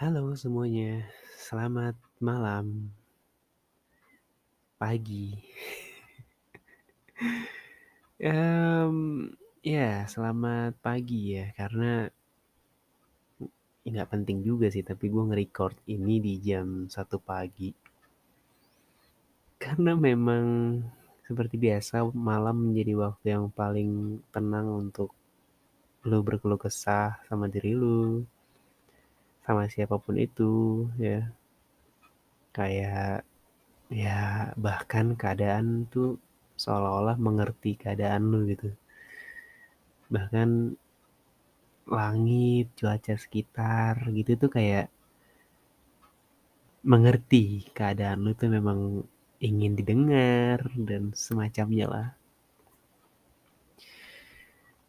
Halo semuanya, selamat malam. Pagi. Mmm, ya selamat pagi ya, karena nggak penting juga sih, tapi gue nge-record ini di jam 1 pagi. Karena memang seperti biasa malam menjadi waktu yang paling tenang untuk lu berkeluh kesah sama diri lu, sama siapa pun itu ya. Kayak ya bahkan keadaan tuh seolah-olah mengerti keadaan lu gitu. Bahkan langit, cuaca sekitar gitu tuh kayak mengerti keadaan lu tuh memang ingin didengar dan semacamnya lah.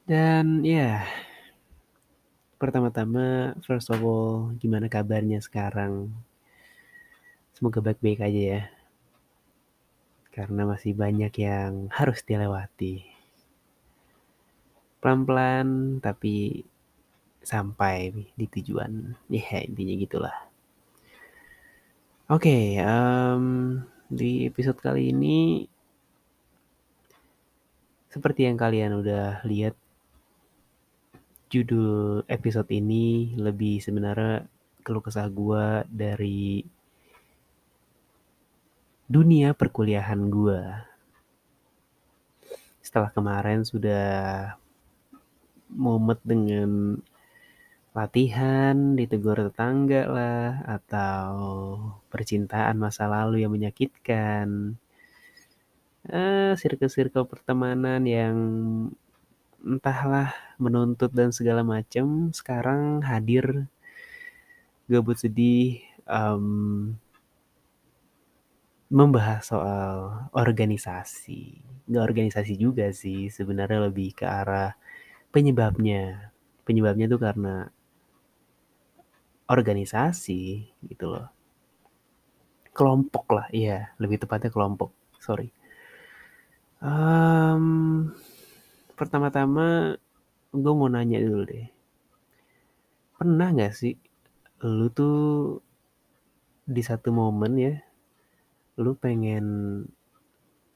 Dan ya, pertama-tama first of all gimana kabarnya sekarang? Semoga baik-baik aja ya. Karena masih banyak yang harus dilewati. Pelan-pelan tapi sampai di tujuan. Ya intinya gitulah. Oke, mmm, di episode kali ini seperti yang kalian udah lihat judul episode ini lebih sebenarnya keluh kesah gua dari dunia perkuliahan gua. Setelah kemarin sudah mumet dengan latihan, ditegur tetangga lah, atau percintaan masa lalu yang menyakitkan. Eee, circle-circle pertemanan yang entahlah menuntut dan segala macam, sekarang hadir gabut sedih, mmm, membahas soal organisasi. Nggak organisasi juga sih, sebenarnya lebih ke arah penyebabnya. Penyebabnya tuh karena organisasi gitu loh. Kelompok lah, iya lebih tepatnya kelompok, sorry. Mmm, pertama-tama gue mau nanya dulu deh. Pernah nggak sih lu tuh di satu momen ya, lu pengen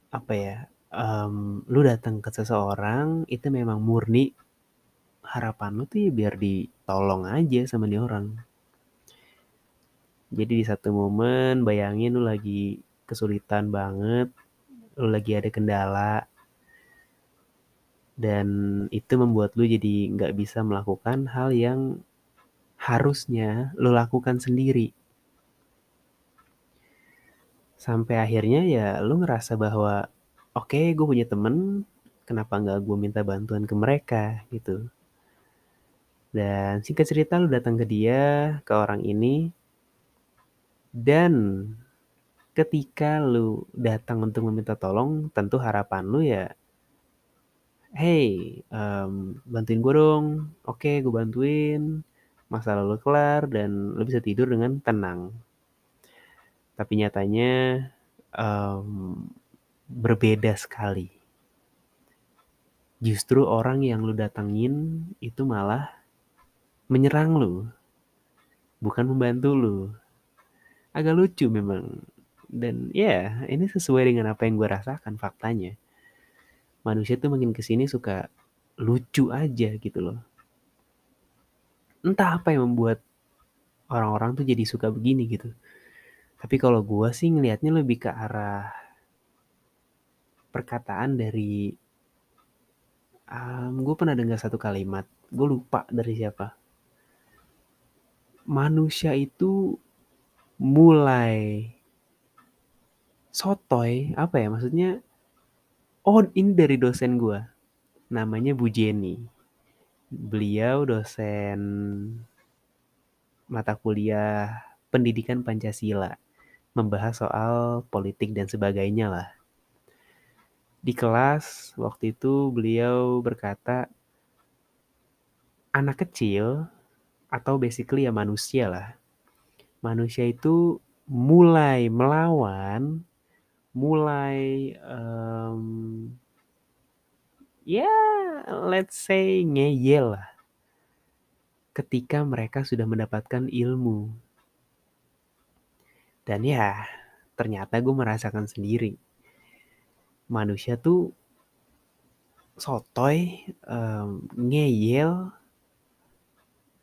apa ya, mmm, lu datang ke seseorang itu memang murni harapan lu tuh ya biar ditolong aja sama nih orang. Jadi di satu momen bayangin lu lagi kesulitan banget, lu lagi ada kendala dan itu membuat lu jadi nggak bisa melakukan hal yang harusnya lu lakukan sendiri. Sampai akhirnya ya lu ngerasa bahwa, oke gue punya temen, kenapa nggak gue minta bantuan ke mereka gitu. Dan singkat cerita lu datang ke dia, ke orang ini, dan ketika lu datang untuk meminta tolong, tentu harapan lu ya, "Hey, mmm, bantuin gue dong." Oke, gue bantuin, masalah lu kelar dan lu bisa tidur dengan tenang. Tapi nyatanya, mmm, berbeda sekali. Justru orang yang lu datengin itu malah menyerang lu, bukan membantu lu. Agak lucu memang. Dan ya ini sesuai dengan apa yang gue rasakan faktanya. Manusia tuh makin ke sini suka lucu aja gitu loh. Entah apa yang membuat orang-orang tuh jadi suka begini gitu. Tapi kalau gue sih ngelihatnya lebih ke arah perkataan dari mmm, gue pernah dengar satu kalimat, gue lupa dari siapa. Manusia itu mulai sotoy, apa ya maksudnya, oh ini dari dosen gue, namanya Bu Jenny. Beliau dosen mata kuliah pendidikan Pancasila, membahas soal politik dan sebagainya lah. Di kelas waktu itu beliau berkata, anak kecil atau basically ya manusia lah. Manusia itu mulai melawan, mulai mmm, ya let's say ngeyel lah. Ketika mereka sudah mendapatkan ilmu. Dan ya, ternyata gue merasakan sendiri. Manusia tuh sotoy, um, ngeyel,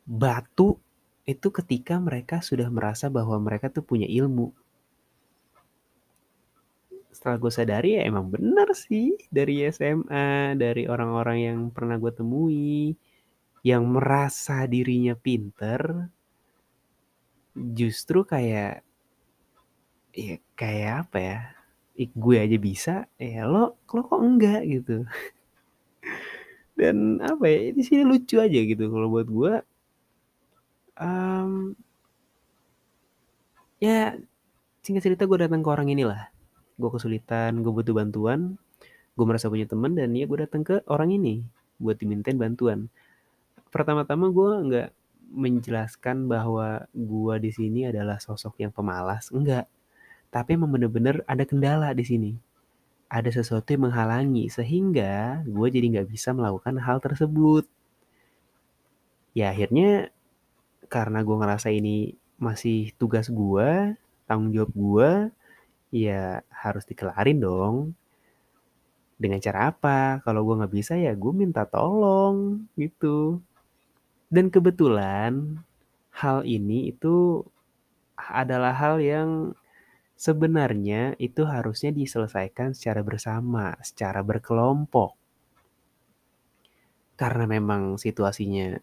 batu itu ketika mereka sudah merasa bahwa mereka tuh punya ilmu. Setelah gue sadari ya emang bener sih dari SMA, dari orang-orang yang pernah gue temui, yang merasa dirinya pinter, justru kayak, ya kayak apa ya, gue aja bisa, ya lo, lo kok enggak gitu. Dan apa ya, di sini lucu aja gitu kalau buat gue. Um, ya singkat cerita gue datang ke orang inilah gue kesulitan gue butuh bantuan gue merasa punya teman dan ya gue datang ke orang ini buat dimintain bantuan. Pertama-tama gue nggak menjelaskan bahwa gue di sini adalah sosok yang pemalas enggak. Tapi emang bener-bener ada kendala di sini. Ada sesuatu yang menghalangi sehingga gue jadi nggak bisa melakukan hal tersebut. Ya akhirnya karena gue ngerasa ini masih tugas gue, tanggung jawab gue, ya harus dikelarin dong. Dengan cara apa? Kalau gue nggak bisa ya gue minta tolong gitu. Dan kebetulan hal ini itu adalah hal yang sebenarnya itu harusnya diselesaikan secara bersama, secara berkelompok. Karena memang situasinya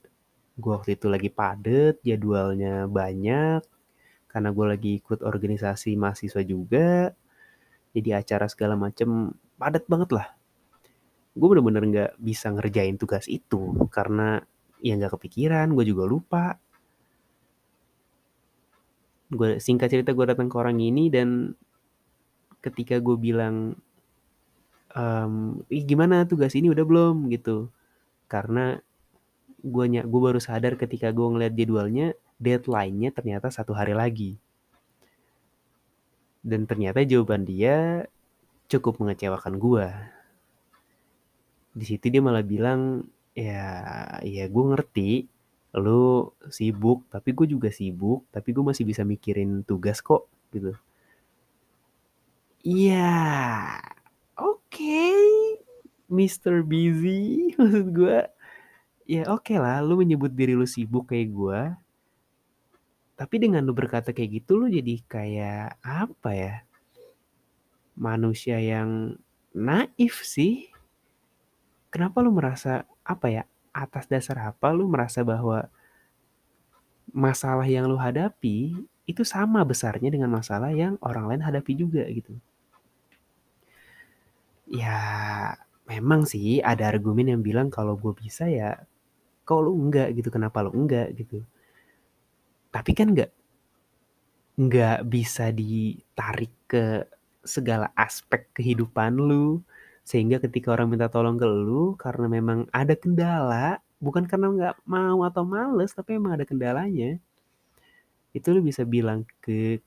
gue waktu itu lagi padet, jadwalnya banyak, karena gue lagi ikut organisasi mahasiswa juga, jadi acara segala macem padet banget lah. Gue bener-bener gak bisa ngerjain tugas itu, karena ya gak kepikiran, gue juga lupa. Gue singkat cerita gue datang ke orang ini dan ketika gue bilang, Ih, gimana tugas ini udah belum gitu, karena gue gue baru sadar ketika gue ngeliat jadwalnya deadline-nya ternyata satu hari lagi. Dan ternyata jawaban dia cukup mengecewakan gue di situ dia malah bilang ya ya gue ngerti lu sibuk tapi gue juga sibuk tapi gue masih bisa mikirin tugas kok gitu. Iya oke okay, Mr. Busy maksud gue ya oke okay lah lu menyebut diri lu sibuk kayak gue tapi dengan lu berkata kayak gitu lu jadi kayak apa ya? Manusia yang naif sih. Kenapa lu merasa apa ya? Atas dasar apa lu merasa bahwa masalah yang lu hadapi itu sama besarnya dengan masalah yang orang lain hadapi juga gitu. Ya memang sih ada argumen yang bilang kalau gue bisa ya kok lu enggak gitu kenapa lu enggak gitu tapi kan enggak nggak bisa ditarik ke segala aspek kehidupan lu. Sehingga ketika orang minta tolong ke lu karena memang ada kendala bukan karena nggak mau atau males tapi emang ada kendalanya itu lu bisa bilang ke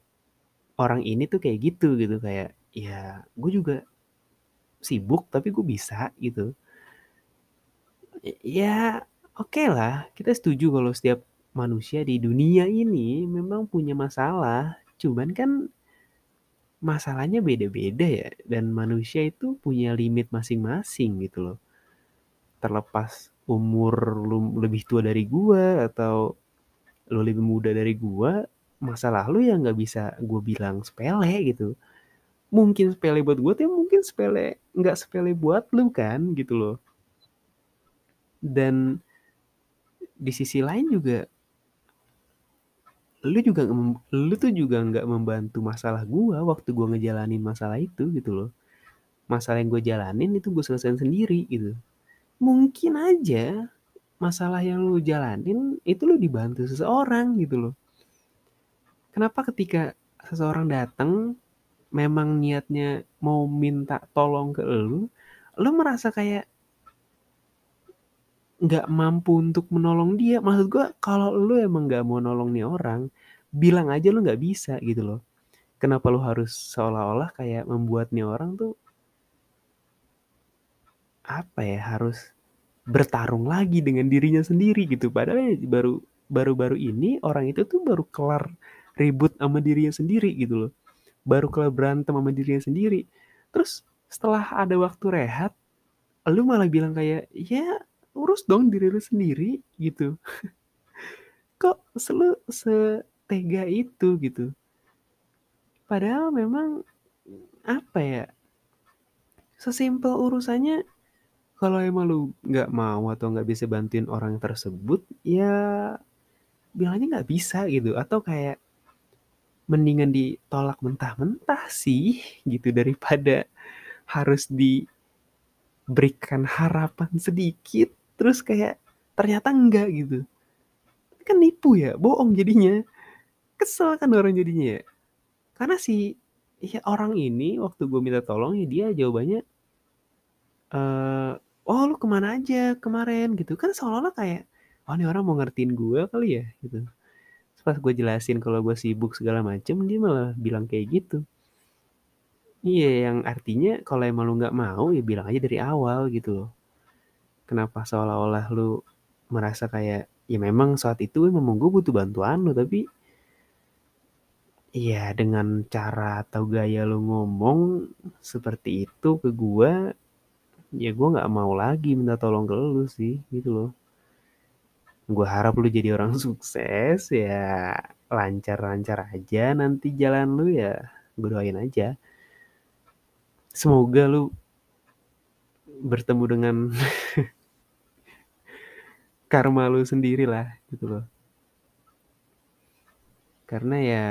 orang ini tuh kayak gitu gitu. Kayak ya gue juga sibuk tapi gue bisa gitu. Ya oke okay lah, kita setuju kalau setiap manusia di dunia ini memang punya masalah. Cuman kan masalahnya beda-beda ya. Dan manusia itu punya limit masing-masing gitu loh. Terlepas umur lu lebih tua dari gua atau lu lebih muda dari gua, masalah lu ya nggak bisa gue bilang sepele gitu. Mungkin sepele buat gue, tapi mungkin sepele nggak sepele buat lu kan gitu loh. Dan di sisi lain juga lu juga lu tuh juga nggak membantu masalah gua waktu gua ngejalanin masalah itu gitu loh. Masalah yang gue jalanin itu gue selesaiin sendiri gitu. Mungkin aja masalah yang lu jalanin itu lu dibantu seseorang gitu loh. Kenapa ketika seseorang datang memang niatnya mau minta tolong ke lu lu merasa kayak nggak mampu untuk menolong dia maksud gue kalau lu emang nggak mau nolong nih orang bilang aja lu nggak bisa gitu loh kenapa lu harus seolah-olah kayak membuat nih orang tuh apa ya harus bertarung lagi dengan dirinya sendiri gitu padahal baru baru-baru ini orang itu tuh baru kelar ribut sama dirinya sendiri gitu loh. Baru kelar berantem sama dirinya sendiri. Terus setelah ada waktu rehat, lu malah bilang kayak, ya urus dong diri lu sendiri gitu. Kok lu setega itu gitu. Padahal memang apa ya? Sesimpel urusannya kalau emang lu nggak mau atau nggak bisa bantuin orang tersebut, ya bilangnya nggak bisa gitu. Atau kayak mendingan ditolak mentah-mentah sih gitu daripada harus diberikan harapan sedikit terus kayak ternyata enggak gitu. Kan nipu ya, bohong jadinya. Kesel kan orang jadinya ya. Karena si ya orang ini waktu gue minta tolong ya dia jawabannya eh oh lu ke mana aja kemarin gitu kan seolah-olah kayak oh ini orang mau ngertiin gue kali ya gitu pas gue jelasin kalau gue sibuk segala macem dia malah bilang kayak gitu iya yang artinya kalau emang lu nggak mau ya bilang aja dari awal gitu loh kenapa seolah-olah lu merasa kayak ya memang saat itu memang gue butuh bantuan lu tapi Iya, dengan cara atau gaya lu ngomong seperti itu ke gue, ya gue nggak mau lagi minta tolong ke lu sih, gitu loh. Gue harap lu jadi orang sukses, ya lancar-lancar aja nanti jalan lu ya, gue doain aja. Semoga lu bertemu dengan karma lu sendiri lah, gitu loh. Karena ya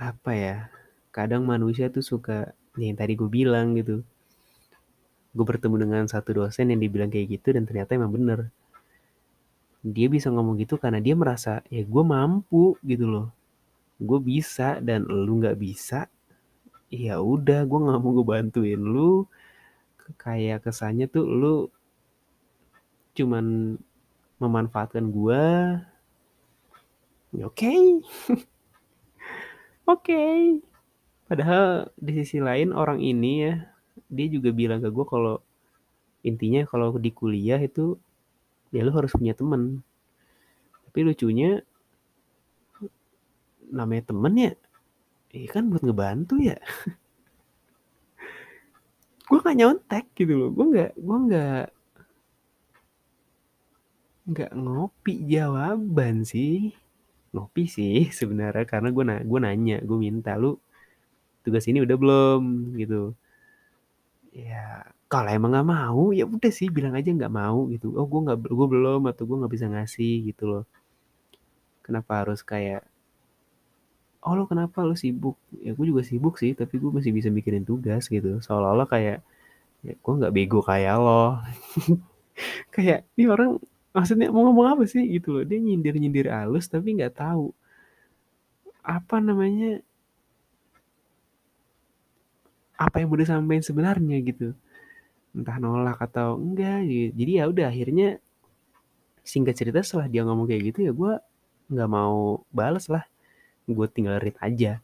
apa ya kadang manusia tuh suka nih yang tadi gue bilang gitu. Gue bertemu dengan satu dosen yang dibilang kayak gitu dan ternyata emang bener. Dia bisa ngomong gitu karena dia merasa ya gue mampu gitu loh. Gue bisa dan lu nggak bisa ya udah gue nggak mau gue bantuin lu. Kayak kesannya tuh lu cuman memanfaatkan gue ya oke okay. oke okay. padahal di sisi lain orang ini ya dia juga bilang ke gue kalau intinya kalau di kuliah itu ya lu harus punya temen tapi lucunya namanya temen ya eh kan buat ngebantu ya gue gak nyontek gitu loh gue nggak gue nggak nggak ngopi jawaban sih. Ngopi sih sebenarnya karena gue na gue nanya gue minta lu tugas ini udah belum? Gitu. Ya kalau emang nggak mau ya udah sih bilang aja nggak mau gitu. Oh gue nggak gue belum atau gue nggak bisa ngasih gitu loh. Kenapa harus kayak oh lo kenapa? Lo sibuk? Ya gue juga sibuk sih tapi gue masih bisa mikirin tugas gitu. Seolah-olah kayak ya gue nggak bego kayak lo. Kayak ini orang maksudnya mau ngomong apa sih? Gitu loh. Dia nyindir nyindir halus tapi nggak tahu. Apa namanya? Apa yang mau disampaikan sebenarnya gitu. Entah nolak atau enggak gitu. jadi ya udah akhirnya singkat cerita setelah dia ngomong kayak gitu ya gue nggak mau bales lah. Gue tinggal read aja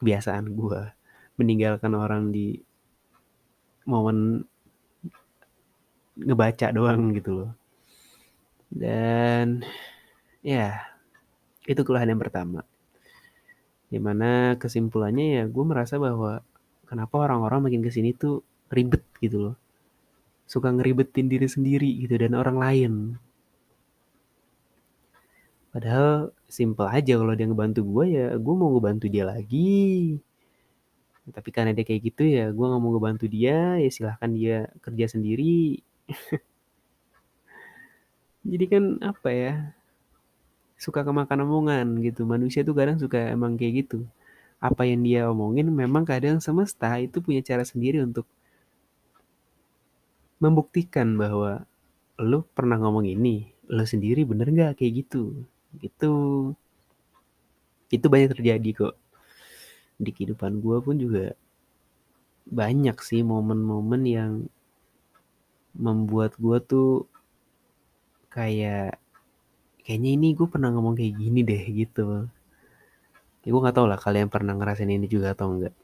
kebiasaan gue meninggalkan orang di momen ngebaca doang gitu loh dan ya itu keluhan yang pertama. Di mana kesimpulannya ya gue merasa bahwa kenapa orang-orang makin ke sini tuh ribet gitu loh. Suka ngeribetin diri sendiri gitu dan orang lain. Padahal simple aja kalau dia ngebantu gue ya gue mau ngebantu dia lagi. Tapi karena dia kayak gitu ya gue nggak mau ngebantu dia ya silahkan dia kerja sendiri jadi kan apa ya suka kemakan omongan gitu. Manusia tuh kadang suka emang kayak gitu. Apa yang dia omongin memang kadang semesta itu punya cara sendiri untuk membuktikan bahwa lo pernah ngomong ini lo sendiri bener nggak kayak gitu? Gitu. Itu banyak terjadi kok. Di kehidupan gue pun juga banyak sih momen-momen yang membuat gue tuh kayak kayaknya ini gue pernah ngomong kayak gini deh gitu ya gue nggak tahu lah kalian pernah ngerasain ini juga atau enggak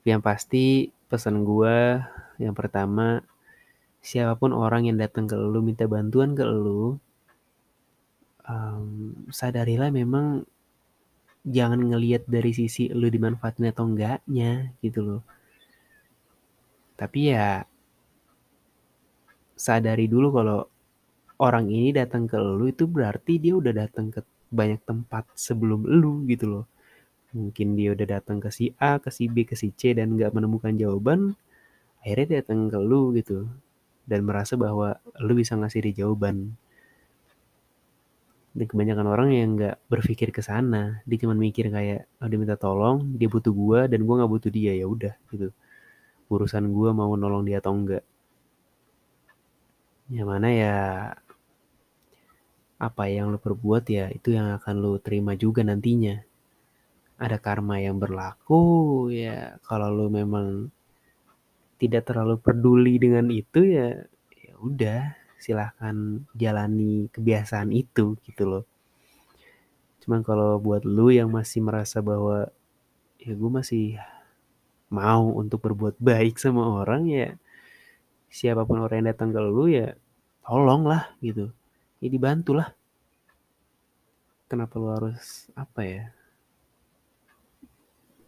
tapi yang pasti pesan gue yang pertama siapa pun orang yang datang ke lu minta bantuan ke lu um, sadarilah memang jangan ngelihat dari sisi lu dimanfaatin atau enggaknya gitu loh. Tapi ya sadari dulu kalau orang ini datang ke lu itu berarti dia udah datang ke banyak tempat sebelum lu gitu loh. Mungkin dia udah datang ke si A, ke si B, ke si C dan nggak menemukan jawaban, akhirnya dia datang ke lu gitu. Dan merasa bahwa lu bisa ngasih dia jawaban. Dan kebanyakan orang yang nggak berpikir ke sana dia cuma mikir kayak oh, dia minta tolong dia butuh gua dan gua nggak butuh dia. Ya udah gitu. Urusan gua mau nolong dia atau enggak yang mana ya apa yang lo perbuat ya itu yang akan lo terima juga nantinya. Ada karma yang berlaku ya kalau lo memang tidak terlalu peduli dengan itu ya ya udah silahkan jalani kebiasaan itu gitu loh. Cuman kalau buat lu yang masih merasa bahwa ya gue masih mau untuk berbuat baik sama orang ya siapa pun orang yang datang ke lu ya tolong lah gitu. Ya dibantulah kenapa lu harus apa ya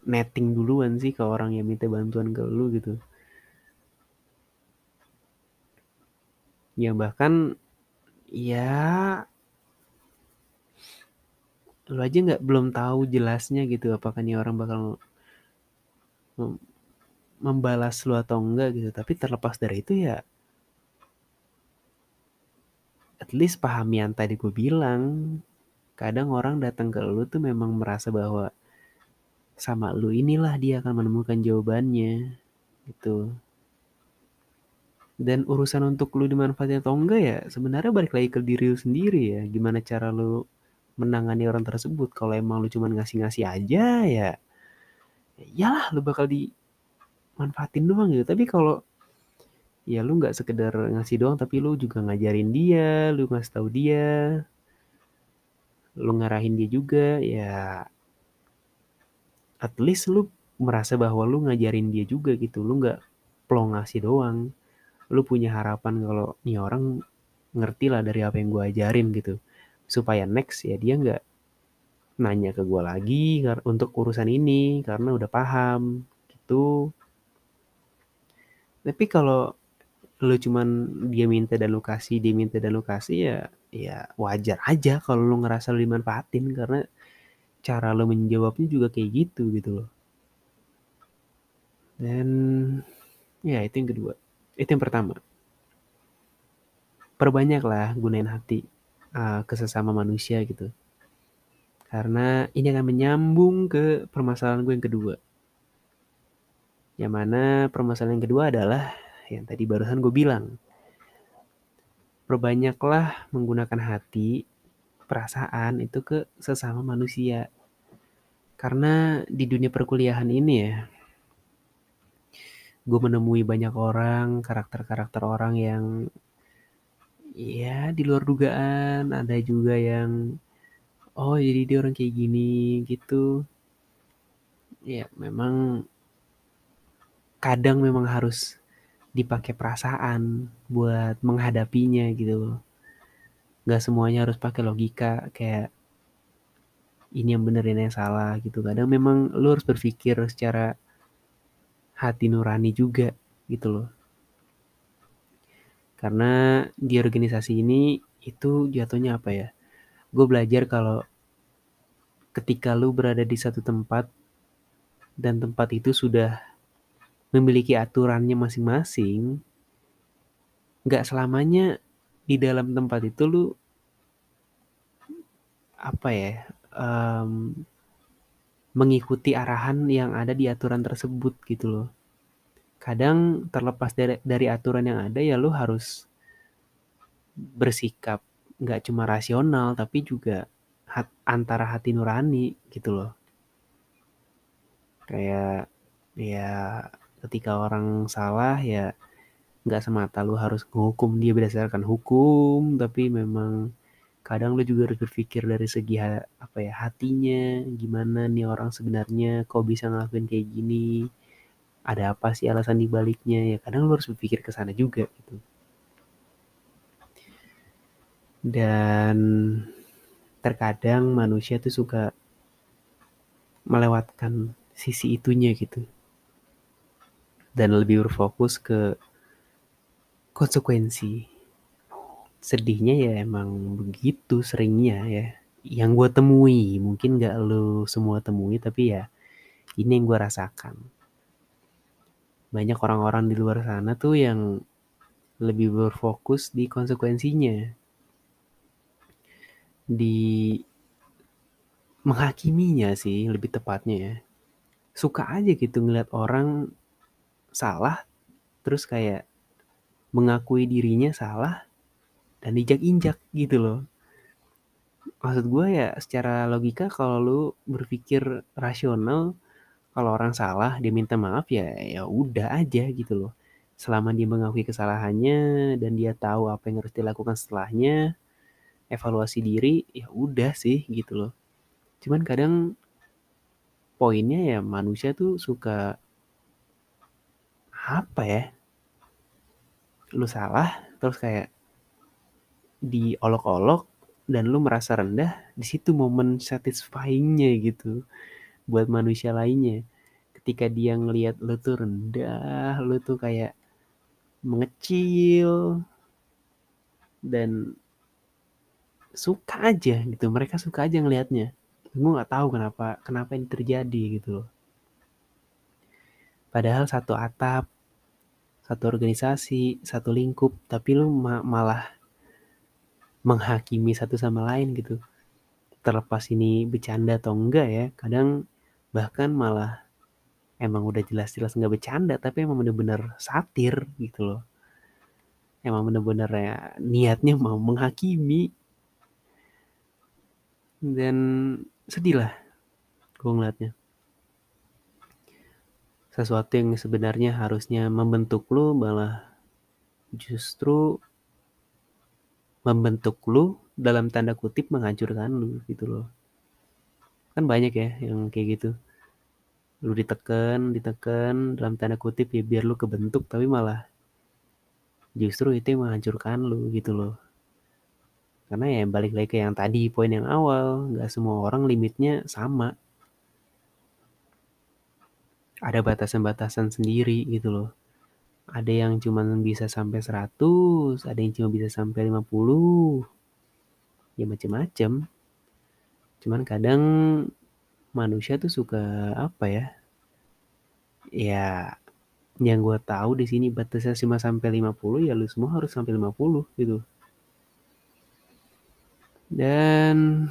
netting duluan sih ke orang yang minta bantuan ke lu gitu? Yang bahkan ya lu aja nggak belum tahu jelasnya gitu. Apakah nih orang bakal membalas lu atau enggak gitu. Tapi terlepas dari itu ya at least pahami yang tadi gue bilang. Kadang orang datang ke lu tuh memang merasa bahwa sama lu inilah dia akan menemukan jawabannya gitu. Dan urusan untuk lu dimanfaatin atau enggak ya sebenarnya balik lagi ke diri lu sendiri ya. Gimana cara lu menangani orang tersebut? Kalau emang lu cuma ngasih-ngasih aja ya ya lu bakal dimanfaatin doang gitu. Tapi kalau ya lu nggak sekedar ngasih doang tapi lu juga ngajarin dia lu ngasih tahu dia. Lu ngarahin dia juga ya at least lu merasa bahwa lu ngajarin dia juga gitu. Lu nggak plong ngasih doang. Lu punya harapan kalau nih orang ngerti lah dari apa yang gue ajarin gitu. Supaya next ya dia nggak nanya ke gue lagi untuk urusan ini karena udah paham gitu. Tapi kalau lu cuman dia minta dan lu kasih dia minta dan lu kasih ya ya wajar aja kalau lu ngerasa lu dimanfaatin karena cara lu menjawabnya juga kayak gitu gitu loh dan ya itu yang kedua itu yang pertama. Perbanyaklah gunain hati uh, ke sesama manusia gitu. Karena ini akan menyambung ke permasalahan gue yang kedua. Yang mana permasalahan yang kedua adalah yang tadi barusan gue bilang. Perbanyaklah menggunakan hati, perasaan itu ke sesama manusia. Karena di dunia perkuliahan ini ya, gue menemui banyak orang karakter-karakter orang yang ya di luar dugaan ada juga yang oh jadi dia orang kayak gini gitu ya memang kadang memang harus dipakai perasaan buat menghadapinya gitu Gak semuanya harus pakai logika kayak ini yang bener ini yang salah gitu kadang memang lu harus berpikir secara hati nurani juga gitu loh. Karena di organisasi ini itu jatuhnya apa ya? Gue belajar kalau ketika lu berada di satu tempat dan tempat itu sudah memiliki aturannya masing-masing, nggak selamanya di dalam tempat itu lu apa ya um, mengikuti arahan yang ada di aturan tersebut gitu loh. Kadang terlepas dari, dari aturan yang ada ya lo harus bersikap nggak cuma rasional tapi juga hat, antara hati nurani gitu loh. Kayak ya ketika orang salah ya nggak semata lu harus menghukum dia berdasarkan hukum tapi memang kadang lu juga harus berpikir dari segi apa ya hatinya gimana nih orang sebenarnya kok bisa ngelakuin kayak gini ada apa sih alasan dibaliknya ya kadang lu harus berpikir ke sana juga gitu. Dan terkadang manusia tuh suka melewatkan sisi itunya gitu dan lebih berfokus ke konsekuensi. Sedihnya ya emang begitu seringnya ya. Yang gue temui mungkin gak lo semua temui tapi ya ini yang gue rasakan. Banyak orang-orang di luar sana tuh yang lebih berfokus di konsekuensinya. Di menghakiminya sih lebih tepatnya ya. Suka aja gitu ngeliat orang salah terus kayak mengakui dirinya salah dan dijak-injak gitu loh. Maksud gue ya secara logika kalau lu berpikir rasional kalau orang salah dia minta maaf ya ya udah aja gitu loh. Selama dia mengakui kesalahannya dan dia tahu apa yang harus dilakukan setelahnya evaluasi diri ya udah sih gitu loh. Cuman kadang poinnya ya manusia tuh suka apa ya? Lu salah terus kayak diolok-olok dan lu merasa rendah di situ momen satisfyingnya gitu buat manusia lainnya. Ketika dia ngelihat lu tuh rendah lu tuh kayak mengecil dan suka aja gitu mereka suka aja ngelihatnya. Gue nggak tahu kenapa kenapa ini terjadi gitu loh. Padahal satu atap satu organisasi satu lingkup tapi lu ma malah menghakimi satu sama lain gitu. Terlepas ini bercanda atau enggak ya kadang bahkan malah emang udah jelas-jelas nggak bercanda tapi emang bener-bener satir gitu loh. Emang bener-bener ya niatnya mau menghakimi. Dan sedih lah gue ngeliatnya sesuatu yang sebenarnya harusnya membentuk lu malah justru membentuk lu dalam tanda kutip menghancurkan lu gitu loh. Kan banyak ya yang kayak gitu. Lu ditekan ditekan dalam tanda kutip ya biar lu kebentuk tapi malah justru itu yang menghancurkan lu gitu loh. Karena ya balik lagi ke yang tadi poin yang awal nggak semua orang limitnya sama ada batasan-batasan sendiri gitu loh. Ada yang cuma bisa sampai 100 ada yang cuma bisa sampai 50 ya macem-macem. Cuman kadang manusia tuh suka apa ya? Ya yang gue tahu di sini batasnya cuma sampai 50 ya lu semua harus sampai 50 gitu. Dan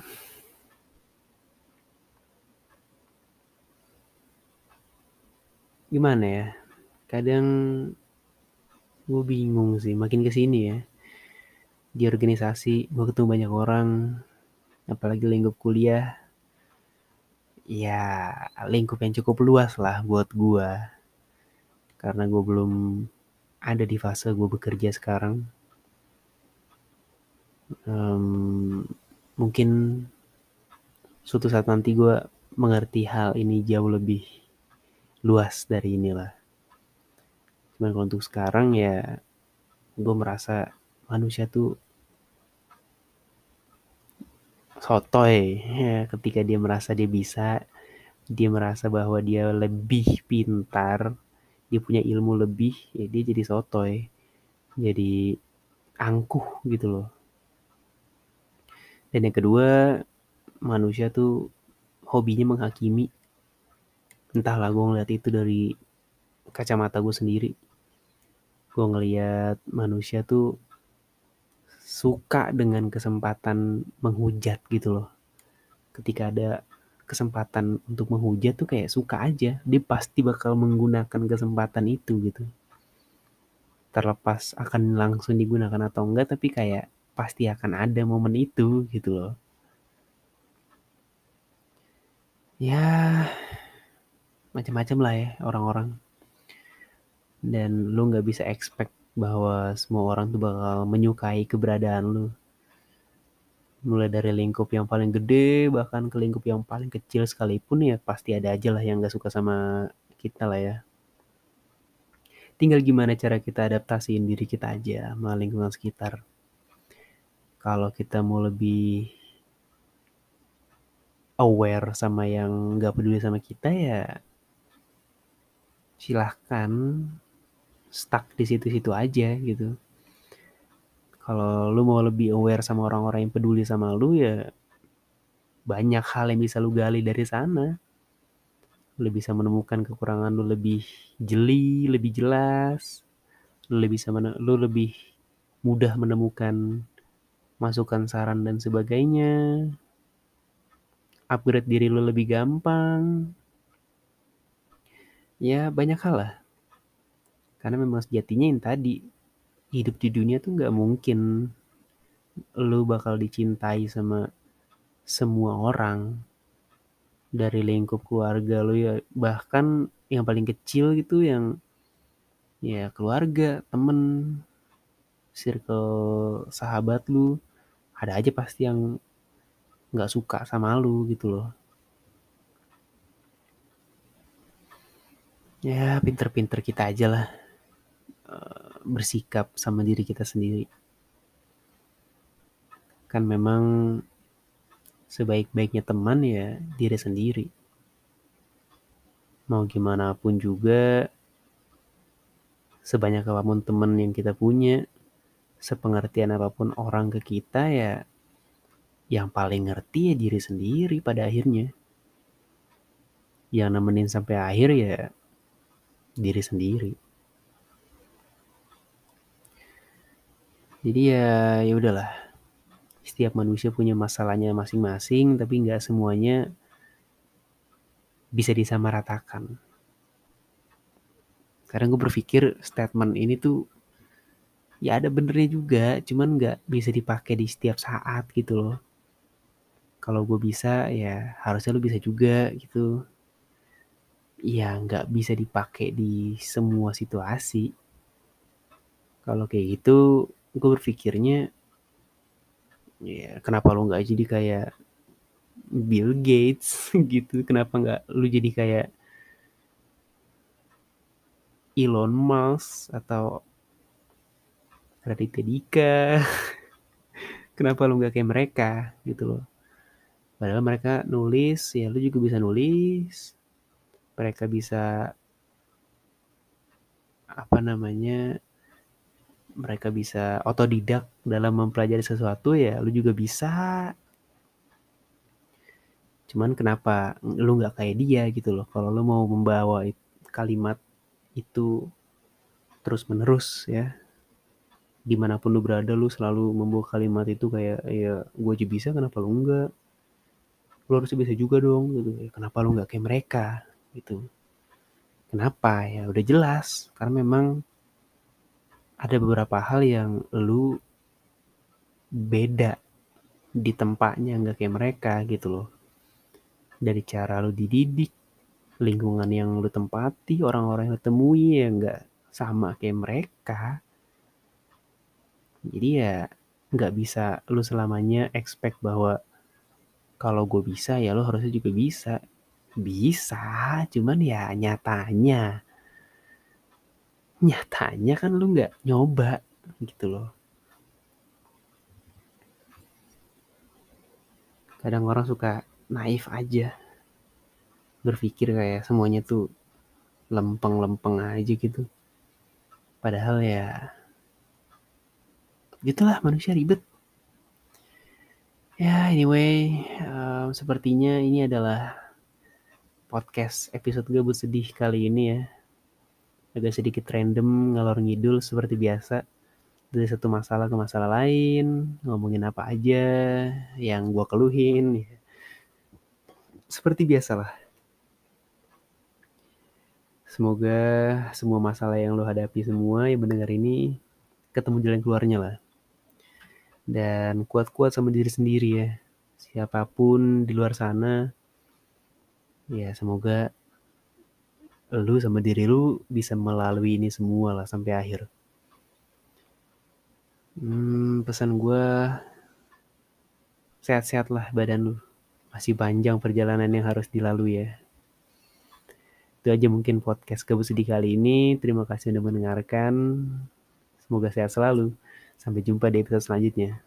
gimana ya? Kadang gue bingung sih makin ke sini ya. Di organisasi gue ketemu banyak orang, apalagi lingkup kuliah. Ya lingkup yang cukup luas lah buat gue. Karena gue belum ada di fase gue bekerja sekarang um, mungkin suatu saat nanti gue mengerti hal ini jauh lebih luas dari inilah. Cuman kalau untuk sekarang ya gue merasa manusia tuh sotoy ya ketika dia merasa dia bisa dia merasa bahwa dia lebih pintar dia punya ilmu lebih ya dia jadi sotoy jadi angkuh gitu loh dan yang kedua, manusia tuh hobinya menghakimi. Entahlah gue ngeliat itu dari kacamata gue sendiri. Gue ngeliat manusia tuh suka dengan kesempatan menghujat gitu loh. Ketika ada kesempatan untuk menghujat tuh kayak suka aja. Dia pasti bakal menggunakan kesempatan itu gitu. Terlepas akan langsung digunakan atau enggak, tapi kayak pasti akan ada momen itu gitu loh. Ya macam-macam lah ya orang-orang. Dan lu nggak bisa expect bahwa semua orang tuh bakal menyukai keberadaan lu. Mulai dari lingkup yang paling gede bahkan ke lingkup yang paling kecil sekalipun ya pasti ada aja lah yang gak suka sama kita lah ya. Tinggal gimana cara kita adaptasiin diri kita aja sama lingkungan sekitar kalau kita mau lebih aware sama yang nggak peduli sama kita ya silahkan stuck di situ-situ aja gitu. Kalau lu mau lebih aware sama orang-orang yang peduli sama lu ya banyak hal yang bisa lu gali dari sana. Lu bisa menemukan kekurangan lu lebih jeli, lebih jelas. Lu lebih bisa lu lebih mudah menemukan masukan saran dan sebagainya. Upgrade diri lu lebih gampang. Ya banyak hal lah. Karena memang sejatinya yang tadi hidup di dunia tuh nggak mungkin lu bakal dicintai sama semua orang dari lingkup keluarga lu ya bahkan yang paling kecil gitu yang ya keluarga temen circle sahabat lu ada aja pasti yang nggak suka sama lu gitu loh ya pinter-pinter kita aja lah bersikap sama diri kita sendiri. Kan memang sebaik-baiknya teman ya diri sendiri. Mau gimana pun juga sebanyak apa pun teman yang kita punya sepengertian apa pun orang ke kita ya yang paling ngerti ya diri sendiri pada akhirnya. Yang nemenin sampai akhir ya diri sendiri. Jadi ya ya udahlah. Setiap manusia punya masalahnya masing-masing tapi nggak semuanya bisa disamaratakan. Karena gue berpikir statement ini tuh ya ada benernya juga cuman nggak bisa dipakai di setiap saat gitu loh. Kalau gue bisa ya harusnya lo bisa juga gitu ya nggak bisa dipakai di semua situasi. Kalau kayak gitu gue berpikirnya ya kenapa lo nggak jadi kayak Bill Gates gitu? Kenapa nggak lu jadi kayak Elon Musk atau Raditya Dika? Kenapa lu nggak kayak mereka gitu loh? Padahal mereka nulis ya lu juga bisa nulis mereka bisa apa namanya mereka bisa otodidak dalam mempelajari sesuatu ya lu juga bisa. Cuman kenapa lu nggak kayak dia gitu loh? Kalau lu mau membawa kalimat itu terus menerus ya. Di mana pun lu berada lu selalu membawa kalimat itu kayak ya gue aja bisa kenapa lu enggak lu harusnya bisa juga dong gitu. Ya, kenapa lu nggak kayak mereka gitu. Kenapa? Ya udah jelas. Karena memang ada beberapa hal yang lu beda di tempatnya nggak kayak mereka gitu loh. Dari cara lu dididik lingkungan yang lu tempati orang-orang yang lu temui ya nggak sama kayak mereka. Jadi ya nggak bisa lu selamanya expect bahwa kalau gue bisa ya lo harusnya juga bisa bisa cuman ya nyatanya. Nyatanya kan lu nggak nyoba gitu loh. Kadang orang suka naif aja. Berpikir kayak semuanya tuh lempeng-lempeng aja gitu. Padahal ya gitulah manusia ribet. Ya anyway um, sepertinya ini adalah podcast episode gabut sedih kali ini ya. Agak sedikit random ngalor ngidul seperti biasa. Dari satu masalah ke masalah lain ngomongin apa aja yang gue keluhin ya. seperti biasalah. Semoga semua masalah yang lo hadapi semua yang mendengar ini ketemu jalan keluarnya lah. Dan kuat-kuat sama diri sendiri ya. Siapa pun di luar sana ya semoga lu sama diri lu bisa melalui ini semua lah sampai akhir. Hmm, pesan gue sehat-sehat lah badan lu. Masih panjang perjalanan yang harus dilalui ya. Itu aja mungkin podcast Gabus di kali ini. Terima kasih sudah mendengarkan. Semoga sehat selalu. Sampai jumpa di episode selanjutnya.